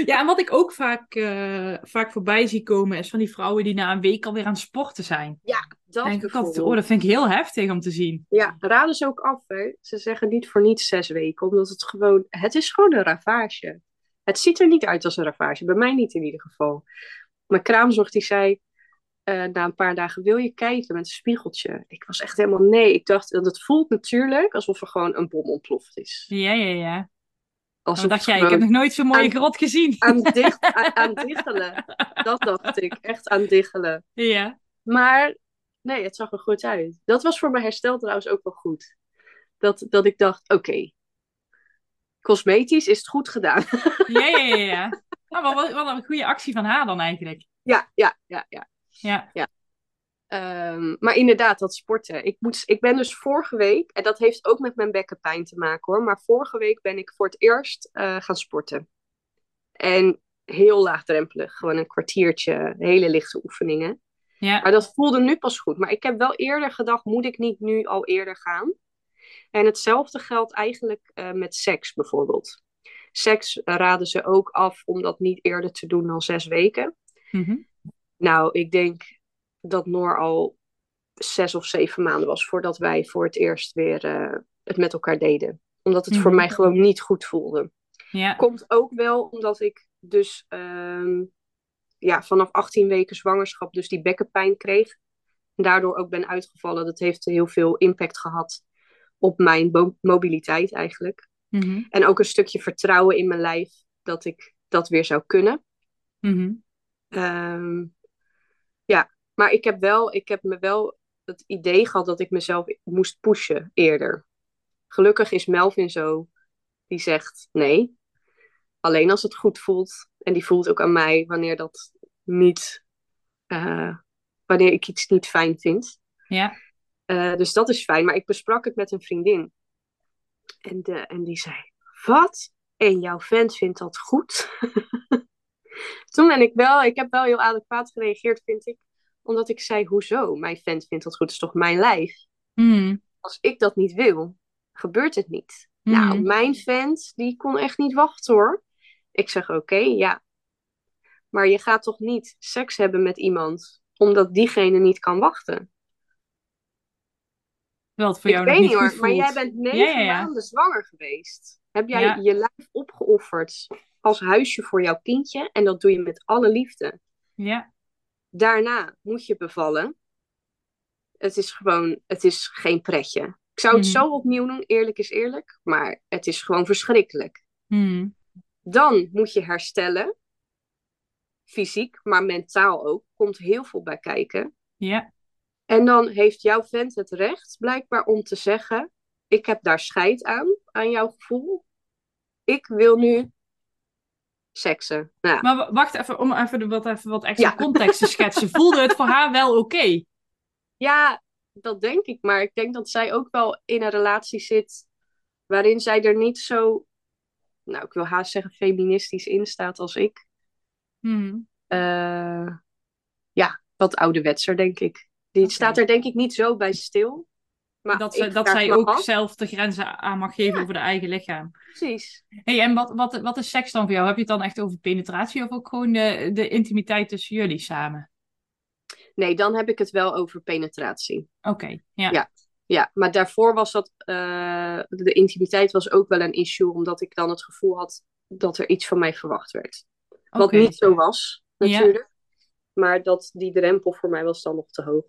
ja, en wat ik ook vaak, eh, vaak voorbij zie komen, is van die vrouwen die na een week alweer aan het sporten zijn. Dat denk ik altijd, oh, dat vind ik heel heftig om te zien. Ja, raden ze ook af. Hè? Ze zeggen niet voor niets zes weken, omdat het gewoon, het is gewoon een ravage. Het ziet er niet uit als een ravage, bij mij niet in ieder geval. Mijn kraamzorg die zei eh, na een paar dagen, wil je kijken met een spiegeltje? Ik was echt helemaal nee. Ik dacht, dat het voelt natuurlijk alsof er gewoon een bom ontploft is. Ja, ja, ja. Alsof Dan dacht jij, ik heb nog nooit zo'n mooie aan- grot gezien. aan, dicht, [LAUGHS] aan, aan diggelen. Dat dacht ik, echt aan diggelen. Ja. Maar nee, het zag er goed uit. Dat was voor mijn herstel trouwens ook wel goed. Dat, dat ik dacht, oké, cosmetisch is het goed gedaan. [LAUGHS] Ja, ja, ja, ja. [LAUGHS] Nou, wat, wat een goede actie van haar dan eigenlijk. ja, ja, ja, ja. Ja. Ehm, maar inderdaad, dat sporten. Ik, moet, ik ben dus vorige week, en dat heeft ook met mijn bekkenpijn te maken hoor, maar vorige week ben ik voor het eerst eh, gaan sporten. En heel laagdrempelig, gewoon een kwartiertje, hele lichte oefeningen. Ja. Maar dat voelde nu pas goed. Maar ik heb wel eerder gedacht, moet ik niet nu al eerder gaan? En hetzelfde geldt eigenlijk eh, met seks bijvoorbeeld. Seks raden ze ook af om dat niet eerder te doen dan zes weken. Mhm. Nou, ik denk dat Noor al zes of zeven maanden was voordat wij voor het eerst weer eh, het met elkaar deden. Omdat het voor Mhm. mij gewoon niet goed voelde. Ja. Komt ook wel omdat ik dus ehm, ja, vanaf 18 weken zwangerschap dus die bekkenpijn kreeg. En daardoor ook ben uitgevallen. Dat heeft heel veel impact gehad op mijn mobiliteit eigenlijk. Mhm. En ook een stukje vertrouwen in mijn lijf dat ik dat weer zou kunnen. Mhm. Ehm, ja, maar ik heb, wel, ik heb me wel het idee gehad dat ik mezelf moest pushen eerder. Gelukkig is Melvin zo, die zegt nee. Alleen als het goed voelt. En die voelt ook aan mij wanneer dat niet, uh, wanneer ik iets niet fijn vind. Ja. Uh, dus dat is fijn. Maar ik besprak het met een vriendin. En, de, en die zei, wat? En jouw vent vindt dat goed? [LAUGHS] Toen ben ik wel, ik heb wel heel adequaat gereageerd, vind ik. Omdat ik zei, hoezo? Mijn vent vindt dat goed, het is toch mijn lijf? Mm. Als ik dat niet wil, gebeurt het niet. Mm. Nou, mijn vent, die kon echt niet wachten hoor. Ik zeg, oké, ja. Maar je gaat toch niet seks hebben met iemand, omdat diegene niet kan wachten? Voor ik jou weet nog niet hoor, maar jij bent negen Ja, ja, ja. maanden zwanger geweest. Heb jij je lijf opgeofferd als huisje voor jouw kindje? En dat doe je met alle liefde. Ja. Daarna moet je bevallen. Het is gewoon, het is geen pretje. Ik zou het Mhm. zo opnieuw doen, eerlijk is eerlijk. Maar het is gewoon verschrikkelijk. Mm. Dan moet je herstellen. Fysiek, maar mentaal ook. Komt heel veel bij kijken. Ja. En dan heeft jouw vent het recht, blijkbaar, om te zeggen: Ik heb daar scheid aan, aan jouw gevoel. Ik wil nu seksen. Ja, Maar wacht even, om even wat, even wat extra Ja. context te schetsen. [LAUGHS] Voelde het voor haar wel oké? ja, dat denk ik. Maar ik denk dat zij ook wel in een relatie zit waarin zij er niet zo, nou, ik wil haast zeggen, feministisch in staat als ik. Mm. Eh, ja, wat ouderwetser, denk ik. Die staat er denk ik niet zo bij stil. Maar Dat, ze, dat zij ook af. zelf de grenzen aan mag geven Ja. over de eigen lichaam. Precies. Hey, en wat, wat, wat is seks dan voor jou? Heb je het dan echt over penetratie of ook gewoon de, de intimiteit tussen jullie samen? Nee, dan heb ik het wel over penetratie. Oké, ja. Ja. Ja, maar daarvoor was dat, eh, de intimiteit was ook wel een issue, omdat ik dan het gevoel had dat er iets van mij verwacht werd. Wat niet zo was, Ja. natuurlijk. Maar dat die drempel voor mij was dan nog te hoog.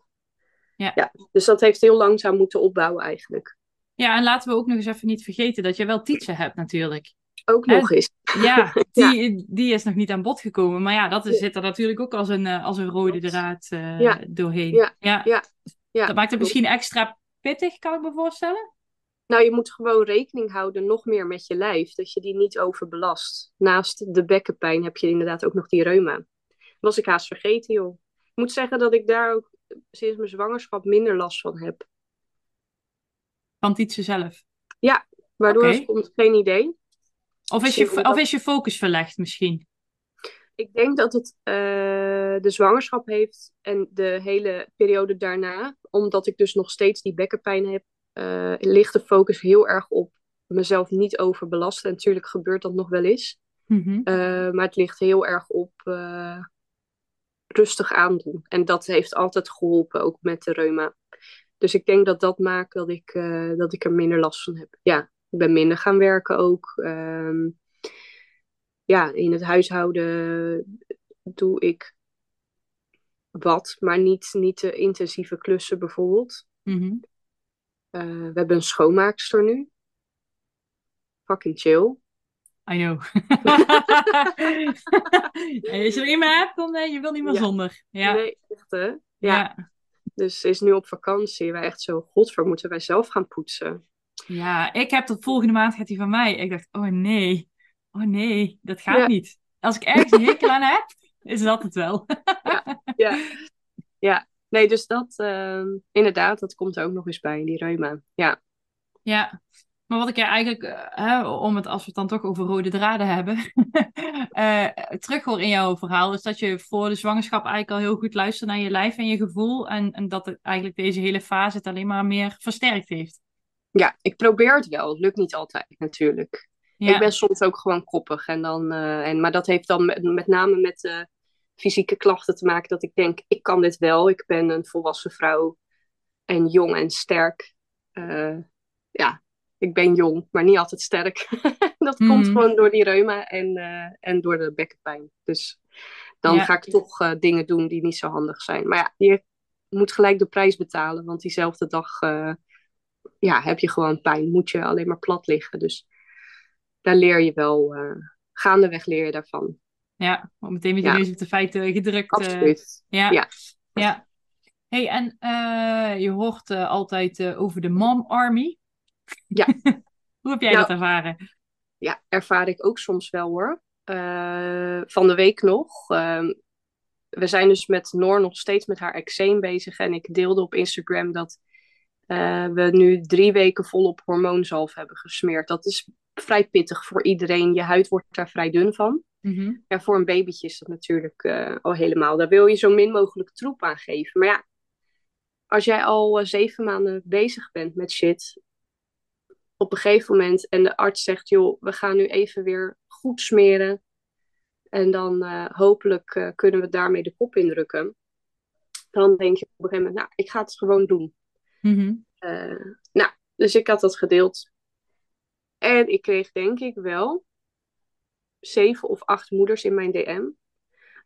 Ja. Dus dat heeft heel langzaam moeten opbouwen eigenlijk. Ja, en laten we ook nog eens even niet vergeten dat je wel Tietje hebt natuurlijk. Ook nog eens. Ja, [LAUGHS] die, die is nog niet aan bod gekomen. Maar ja, dat is, zit er natuurlijk ook als een, eh, als een rode draad eh, Ja. doorheen. Ja. Ja. Ja. Dat maakt het misschien extra pittig, kan ik me voorstellen. Nou, je moet gewoon rekening houden nog meer met je lijf. Dat je die niet overbelast. Naast de bekkenpijn heb je inderdaad ook nog die reuma. Was ik haast vergeten, joh. Ik moet zeggen dat ik daar ook sinds mijn zwangerschap minder last van heb. Van Tietje zelf. Waardoor Oké. het komt, geen idee. Of is, je, of is je focus verlegd misschien? Ik denk dat het eh, de zwangerschap heeft en de hele periode daarna. Omdat ik dus nog steeds die bekkenpijn heb, eh, ligt de focus heel erg op mezelf niet overbelasten. En natuurlijk gebeurt dat nog wel eens. Mhm. Eh, maar het ligt heel erg op rustig aandoen. En dat heeft altijd geholpen, ook met de reuma. Dus ik denk dat dat maakt dat ik, eh, dat ik er minder last van heb. Ja, ik ben minder gaan werken ook. Ehm, ja, in het huishouden doe ik wat, maar niet, niet te intensieve klussen bijvoorbeeld. Mhm. Eh, we hebben een schoonmaakster nu. Fucking chill. [LAUGHS] En als je er iemand hebt, dan uh, je wil niet meer Ja. zonder. Ja. Nee, echt hè? ja. Ja. Dus ze is nu op vakantie. Wij echt zo, godver, moeten wij zelf gaan poetsen? Ja, ik heb tot volgende maand gaat hij van mij. Ik dacht, oh nee, oh nee, dat gaat Ja. niet. Als ik ergens een hekel aan heb, is dat het wel. Ja. ja. Nee, dus dat, ehm, inderdaad, dat komt er ook nog eens bij, die reuma. Ja. Ja, maar wat ik er eigenlijk, eh, om het, als we het dan toch over rode draden hebben, [LAUGHS] eh terug hoor in jouw verhaal, is dat je voor de zwangerschap eigenlijk al heel goed luistert naar je lijf en je gevoel. En, en dat het eigenlijk deze hele fase het alleen maar meer versterkt heeft. ja, ik probeer het wel. Het lukt niet altijd, natuurlijk. Ja, Ik ben soms ook gewoon koppig. En dan, eh, en, maar dat heeft dan met, met name met fysieke klachten te maken. Dat ik denk, ik kan dit wel. Ik ben een volwassen vrouw. En jong en sterk. Ja, ik ben jong, maar niet altijd sterk. [LAUGHS] dat komt Mhm. gewoon door die reuma en, eh, en door de bekkenpijn. Dus dan Ja. ga ik toch eh, dingen doen die niet zo handig zijn. Maar ja, je moet gelijk de prijs betalen. Want diezelfde dag eh, ja, heb je gewoon pijn. Moet je alleen maar plat liggen. Dus daar leer je wel, gaandeweg leer je daarvan. ja, meteen met je Ja. neus op de feiten gedrukt. Absoluut. ja, Ja. ja. Hey, en je hoort altijd over de Mom Army. Ja. [LAUGHS] Hoe heb jij Nou, dat ervaren? Ja, ervaar ik ook soms wel hoor. van de week nog. ehm, we zijn dus met Noor nog steeds met haar eczeem bezig. En ik deelde op Instagram dat eh, we nu drie weken volop hormoonzalf hebben gesmeerd. Dat is vrij pittig voor iedereen. Je huid wordt daar vrij dun van. Mhm. Ja, voor een babytje is dat natuurlijk eh, al helemaal. Daar wil je zo min mogelijk troep aan geven. Maar ja, als jij al eh, zeven maanden bezig bent met shit, op een gegeven moment en de arts zegt, joh, we gaan nu even weer goed smeren. En dan eh, hopelijk eh, kunnen we daarmee de kop indrukken. Dan denk je op een gegeven moment, nou, ik ga het gewoon doen. Mhm. Eh, nou, dus ik had dat gedeeld. En ik kreeg denk ik wel zeven of acht moeders in mijn DM.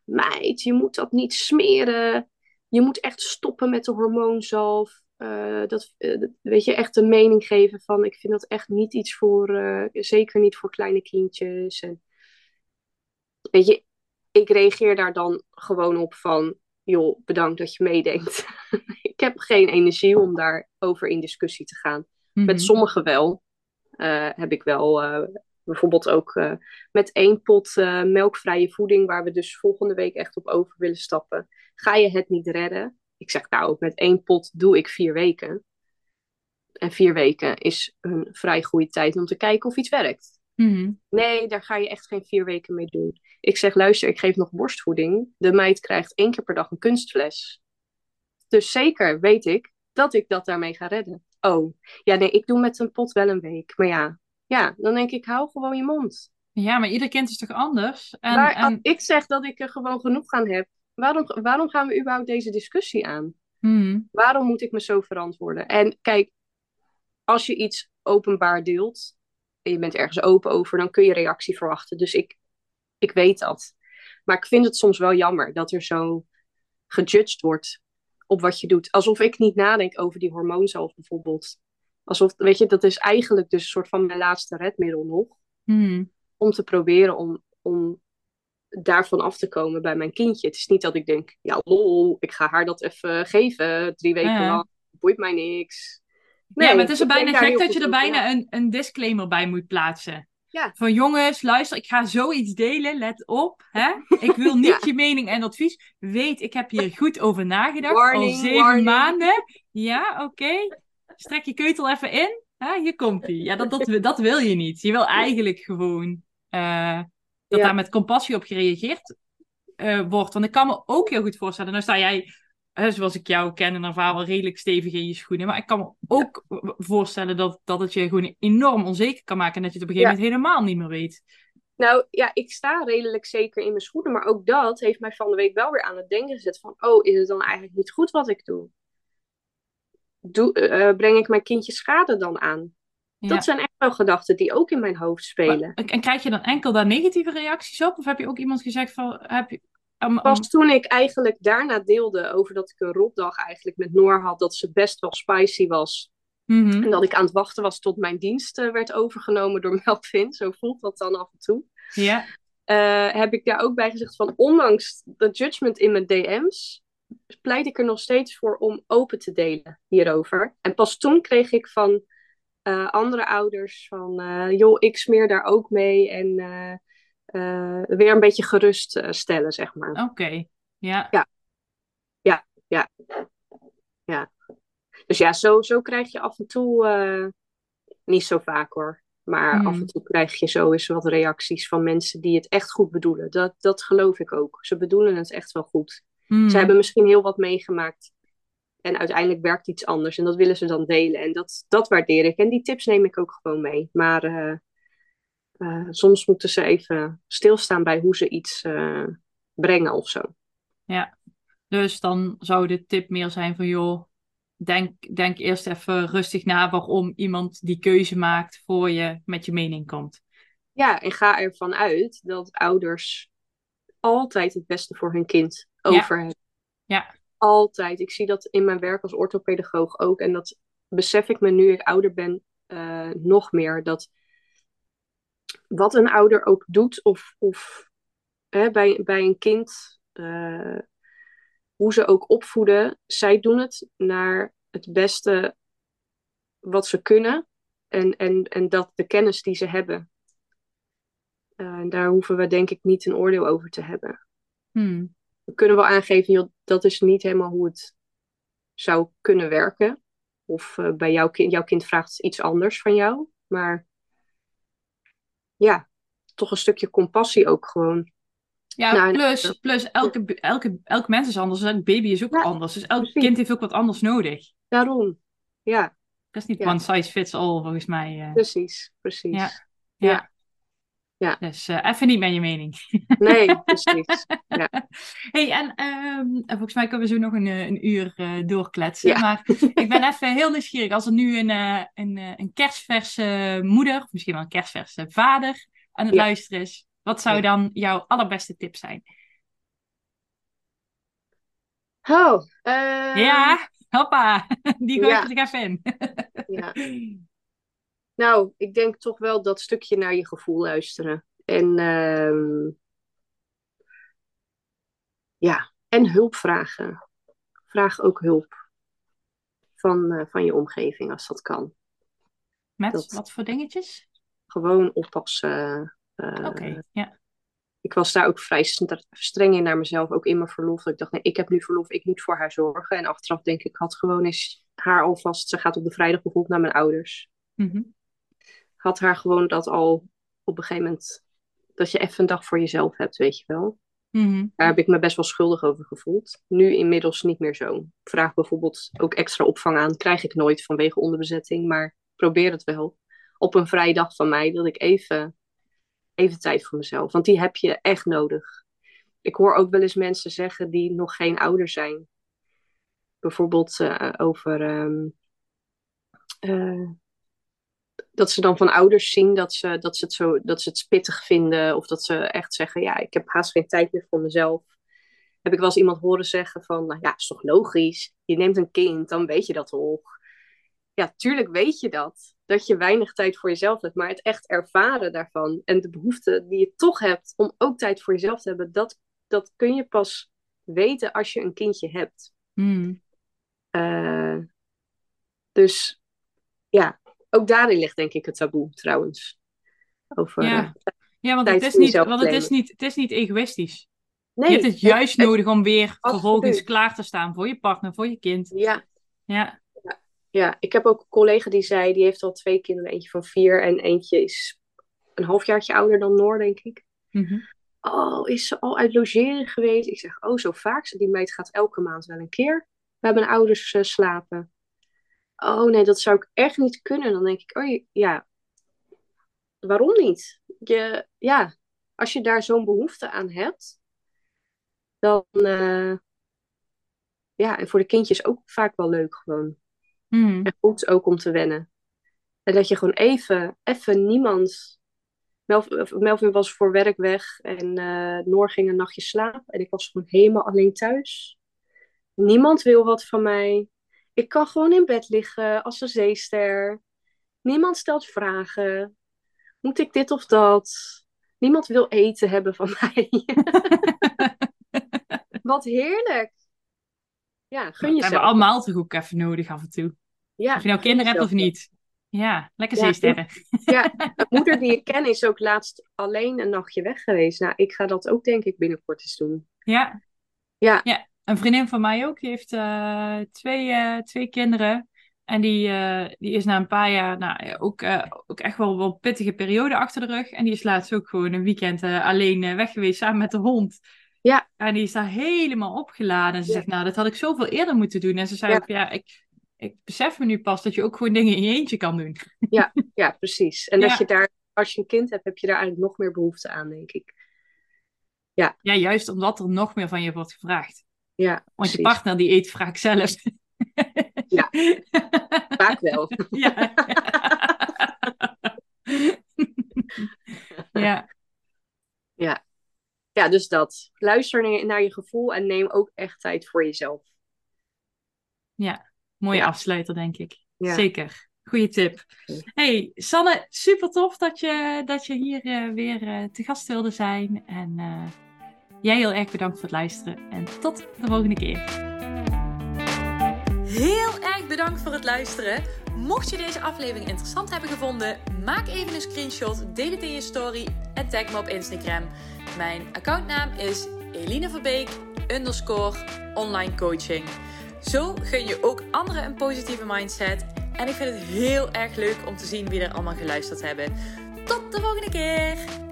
Meid, je moet dat niet smeren. Je moet echt stoppen met de hormoonzalf. Eh, dat, eh, dat- weet je, echt een mening geven van... ik vind dat echt niet iets voor... eh, zeker niet voor kleine kindjes. En, weet je, ik reageer daar dan gewoon op van... joh, bedankt dat je meedenkt. [LAUGHS] ik heb geen energie om daarover in discussie te gaan. Mhm. Met sommigen wel. Heb ik wel bijvoorbeeld ook met één pot melkvrije voeding, waar we dus volgende week echt op over willen stappen. Ga je het niet redden? Ik zeg nou, met één pot doe ik vier weken. En vier weken is een vrij goede tijd om te kijken of iets werkt. Mhm. Nee, daar ga je echt geen vier weken mee doen. Ik zeg, luister, ik geef nog borstvoeding. De meid krijgt één keer per dag een kunstfles. Dus zeker weet ik dat ik dat daarmee ga redden. Oh, ja, nee, ik doe met een pot wel een week. Maar ja, ja, dan denk ik, hou gewoon je mond. Ja, maar ieder kind is toch anders? En, maar en, ik zeg dat ik er gewoon genoeg aan heb, waarom, waarom gaan we überhaupt deze discussie aan? Mhm. Waarom moet ik me zo verantwoorden? En kijk, als je iets openbaar deelt en je bent ergens open over, dan kun je reactie verwachten. Dus ik, ik weet dat. Maar ik vind het soms wel jammer dat er zo gejudged wordt op wat je doet. Alsof ik niet nadenk over die hormoonzalf bijvoorbeeld. Alsof, weet je, dat is eigenlijk dus een soort van mijn laatste redmiddel nog. Mhm. Om te proberen om, om daarvan af te komen bij mijn kindje. Het is niet dat ik denk, ja lol, ik ga haar dat even geven. Drie weken Ja. lang, boeit mij niks. ja, maar het is er bijna gek dat je er bijna na. een, een disclaimer bij moet plaatsen. Ja. Van jongens, luister, ik ga zoiets delen, let op. Hè? Ik wil [LAUGHS] niet Ja. je mening en advies. Weet, ik heb hier goed over nagedacht. Warning, al zeven warning. maanden. Ja, oké. Strek je keutel even in. Hè? Hier komt hij. Ja, dat, dat, dat wil je niet. Je wil eigenlijk gewoon eh, dat Ja. daar met compassie op gereageerd eh, wordt. Want ik kan me ook heel goed voorstellen. Nou sta jij, zoals ik jou ken en ervaar, wel redelijk stevig in je schoenen. Maar ik kan me ook voorstellen dat, dat het je gewoon enorm onzeker kan maken. En dat je het op een gegeven moment helemaal niet meer weet. Nou ja, ik sta redelijk zeker in mijn schoenen, maar ook dat heeft mij van de week wel weer aan het denken gezet van, oh, is het dan eigenlijk niet goed wat ik doe? doe eh, breng ik mijn kindje schade dan aan? Ja. Dat zijn echt wel gedachten die ook in mijn hoofd spelen. Maar- En krijg je dan enkel daar negatieve reacties op? Of heb je ook iemand gezegd van... Heb je, um, Pas toen ik eigenlijk daarna deelde over dat ik een rotdag eigenlijk met Noor had, dat ze best wel spicy was. mhm. En dat ik aan het wachten was tot mijn dienst eh, werd overgenomen door [LAUGHS] Melvin. Zo voelt dat dan af en toe. Ja. eh, heb ik daar ook bij gezegd van ondanks de judgment in mijn DM's, pleit ik er nog steeds voor om open te delen hierover. En pas toen kreeg ik van eh, andere ouders van, eh, joh, ik smeer daar ook mee en eh, weer een beetje gerust stellen, zeg maar. Oké. Ja. Dus ja, zo, zo krijg je af en toe, niet zo vaak hoor, maar Hmm. af en toe krijg je zo eens wat reacties van mensen die het echt goed bedoelen. Dat, dat geloof ik ook. Ze bedoelen het echt wel goed. Ze hebben misschien heel wat meegemaakt. En uiteindelijk werkt iets anders. En dat willen ze dan delen. En dat, dat waardeer ik. En die tips neem ik ook gewoon mee. Maar eh, eh, soms moeten ze even stilstaan bij hoe ze iets eh, brengen of zo. Dus dan zou de tip meer zijn van... joh, denk, denk eerst even rustig na... waarom iemand die keuze maakt voor je met je mening komt. Ja, en ga ervan uit dat ouders altijd het beste voor hun kind over hebben. Ja. Altijd. Ik zie dat in mijn werk als orthopedagoog ook. En dat besef ik me nu ik ouder ben eh, nog meer. Dat wat een ouder ook doet of, of hè, bij, bij een kind. eh, hoe ze ook opvoeden, zij doen het naar het beste wat ze kunnen en, en, en dat de kennis die ze hebben. Uh, daar hoeven we denk ik niet een oordeel over te hebben. Hmm. We kunnen wel aangeven, joh, dat is niet helemaal hoe het zou kunnen werken. Of uh, bij jouw kind, jouw kind vraagt iets anders van jou. Maar ja, toch een stukje compassie ook gewoon. Ja, Nou, plus, plus elke, elke, elk mens is anders. Elk baby is ook Ja, anders. Dus elk precies. kind heeft ook wat anders nodig. Daarom. Ja, Dat is niet Ja. one size fits all, volgens mij. eh. precies. Precies. Ja. Ja. Ja. Ja. Dus eh, even niet met je mening. Nee, precies. [LAUGHS] hey, en ehm, volgens mij kunnen we zo nog een, eh, een uur eh, doorkletsen. Ja. Maar ik ben even heel nieuwsgierig. Als er nu een, een, een kerstverse moeder, of misschien wel een kerstverse vader aan het Ja. luisteren is, wat zou Ja. dan jouw allerbeste tip zijn? Oh, ja, hoppa, [LAUGHS] die gooi ja. ik er even in. ja. [LAUGHS] Nou, ik denk toch wel dat stukje naar je gevoel luisteren. En ehm, ja, en hulp vragen. Vraag ook hulp van, eh, van je omgeving als dat kan. Met Dat- wat voor dingetjes? Gewoon oppassen. eh, Oké, ja. Ik was daar ook vrij st- streng in naar mezelf, ook in mijn verlof. Dat ik dacht, nee, ik heb nu verlof, ik moet voor haar zorgen. En achteraf denk ik, ik had gewoon eens haar alvast, ze gaat op de vrijdag bijvoorbeeld naar mijn ouders. Mhm. Had haar gewoon dat al op een gegeven moment, dat je even een dag voor jezelf hebt, weet je wel. Mhm. Daar heb ik me best wel schuldig over gevoeld. Nu inmiddels niet meer zo. Ik vraag bijvoorbeeld ook extra opvang aan. Krijg ik nooit vanwege onderbezetting, maar probeer het wel. Op een vrije dag van mij, dat ik even, even tijd voor mezelf. Want die heb je echt nodig. Ik hoor ook wel eens mensen zeggen die nog geen ouder zijn. Bijvoorbeeld eh, over ehm, eh, dat ze dan van ouders zien dat ze, dat, ze het zo, dat ze het spittig vinden. Of dat ze echt zeggen, ja, ik heb haast geen tijd meer voor mezelf. Heb ik wel eens iemand horen zeggen van, nou ja, is toch logisch. Je neemt een kind, dan weet je dat toch. Ja, tuurlijk weet je dat. Dat je weinig tijd voor jezelf hebt. Maar het echt ervaren daarvan. En de behoefte die je toch hebt om ook tijd voor jezelf te hebben. Dat, dat kun je pas weten als je een kindje hebt. Mhm. Eh, dus ja, ook daarin ligt denk ik het taboe trouwens. Over, Ja. eh, Ja, want het is niet, want het is niet, het is niet egoïstisch. nee, je hebt het juist het- nodig om weer Absoluut. vervolgens klaar te staan voor je partner, voor je kind. Ja, Ja. ja, ik heb ook een collega die zei, die heeft al twee kinderen. Eentje van vier en eentje is een halfjaartje ouder dan Noor, denk ik. Mhm. Oh, is ze al uit logeren geweest? Ik zeg, oh, zo vaak. Die meid gaat elke maand wel een keer bij mijn ouders eh, slapen. Oh nee, dat zou ik echt niet kunnen. Dan denk ik, oh ja, waarom niet? Je, ja, als je daar zo'n behoefte aan hebt, dan, eh, ja, en voor de kindjes ook vaak wel leuk gewoon. Mhm. En goed ook om te wennen. En dat je gewoon even, even niemand. Melvin, was voor werk weg en eh, Noor ging een nachtje slapen. En ik was gewoon helemaal alleen thuis. Niemand wil wat van mij. Ik kan gewoon in bed liggen als een zeester. Niemand stelt vragen. Moet ik dit of dat? Niemand wil eten hebben van [LAUGHS] mij. [LAUGHS] wat heerlijk. Ja, gun Dat hebben we jezelf. allemaal toch ook even nodig af en toe. Ja, Of je nou kinderen hebt of niet. Ja, lekker Ja, zeesterren. Ja, [LAUGHS] een moeder die ik ken is ook laatst alleen een nachtje weg geweest. Nou, ik ga dat ook denk ik binnenkort eens doen. Ja. Ja. ja. Een vriendin van mij ook, die heeft eh, twee, eh, twee kinderen. En die, eh, die is na een paar jaar nou, ja, ook, ook echt wel wel een pittige periode achter de rug. En die is laatst ook gewoon een weekend alleen weg geweest samen met de hond. Ja. En die is daar helemaal opgeladen. En ze Ja. zegt, nou, dat had ik zoveel eerder moeten doen. En ze zei Ja. ook, ja, ik, ik besef me nu pas dat je ook gewoon dingen in je eentje kan doen. Ja, [LAUGHS] precies. En Ja. dat je daar, als je een kind hebt, heb je daar eigenlijk nog meer behoefte aan, denk ik. Ja, juist omdat er nog meer van je wordt gevraagd. Ja, Want je partner die eet vaak zelf. Ja. Vaak wel. [LAUGHS] [LAUGHS] Ja. ja. Ja, dus dat. Luister naar je gevoel en neem ook echt tijd voor jezelf. ja, mooie Ja. afsluiter, denk ik. Ja. Zeker. Goeie tip. Hey, Sanne, super tof dat je, dat je hier eh, weer eh, te gast wilde zijn. En eh, Jij heel erg bedankt voor het luisteren en tot de volgende keer. Heel erg bedankt voor het luisteren. Mocht je deze aflevering interessant hebben gevonden, maak even een screenshot, deel het in je story en tag me op Instagram. Mijn accountnaam is Eline Verbeek underscore online coaching. Zo gun je ook anderen een positieve mindset. En ik vind het heel erg leuk om te zien wie er allemaal geluisterd hebben. Tot de volgende keer!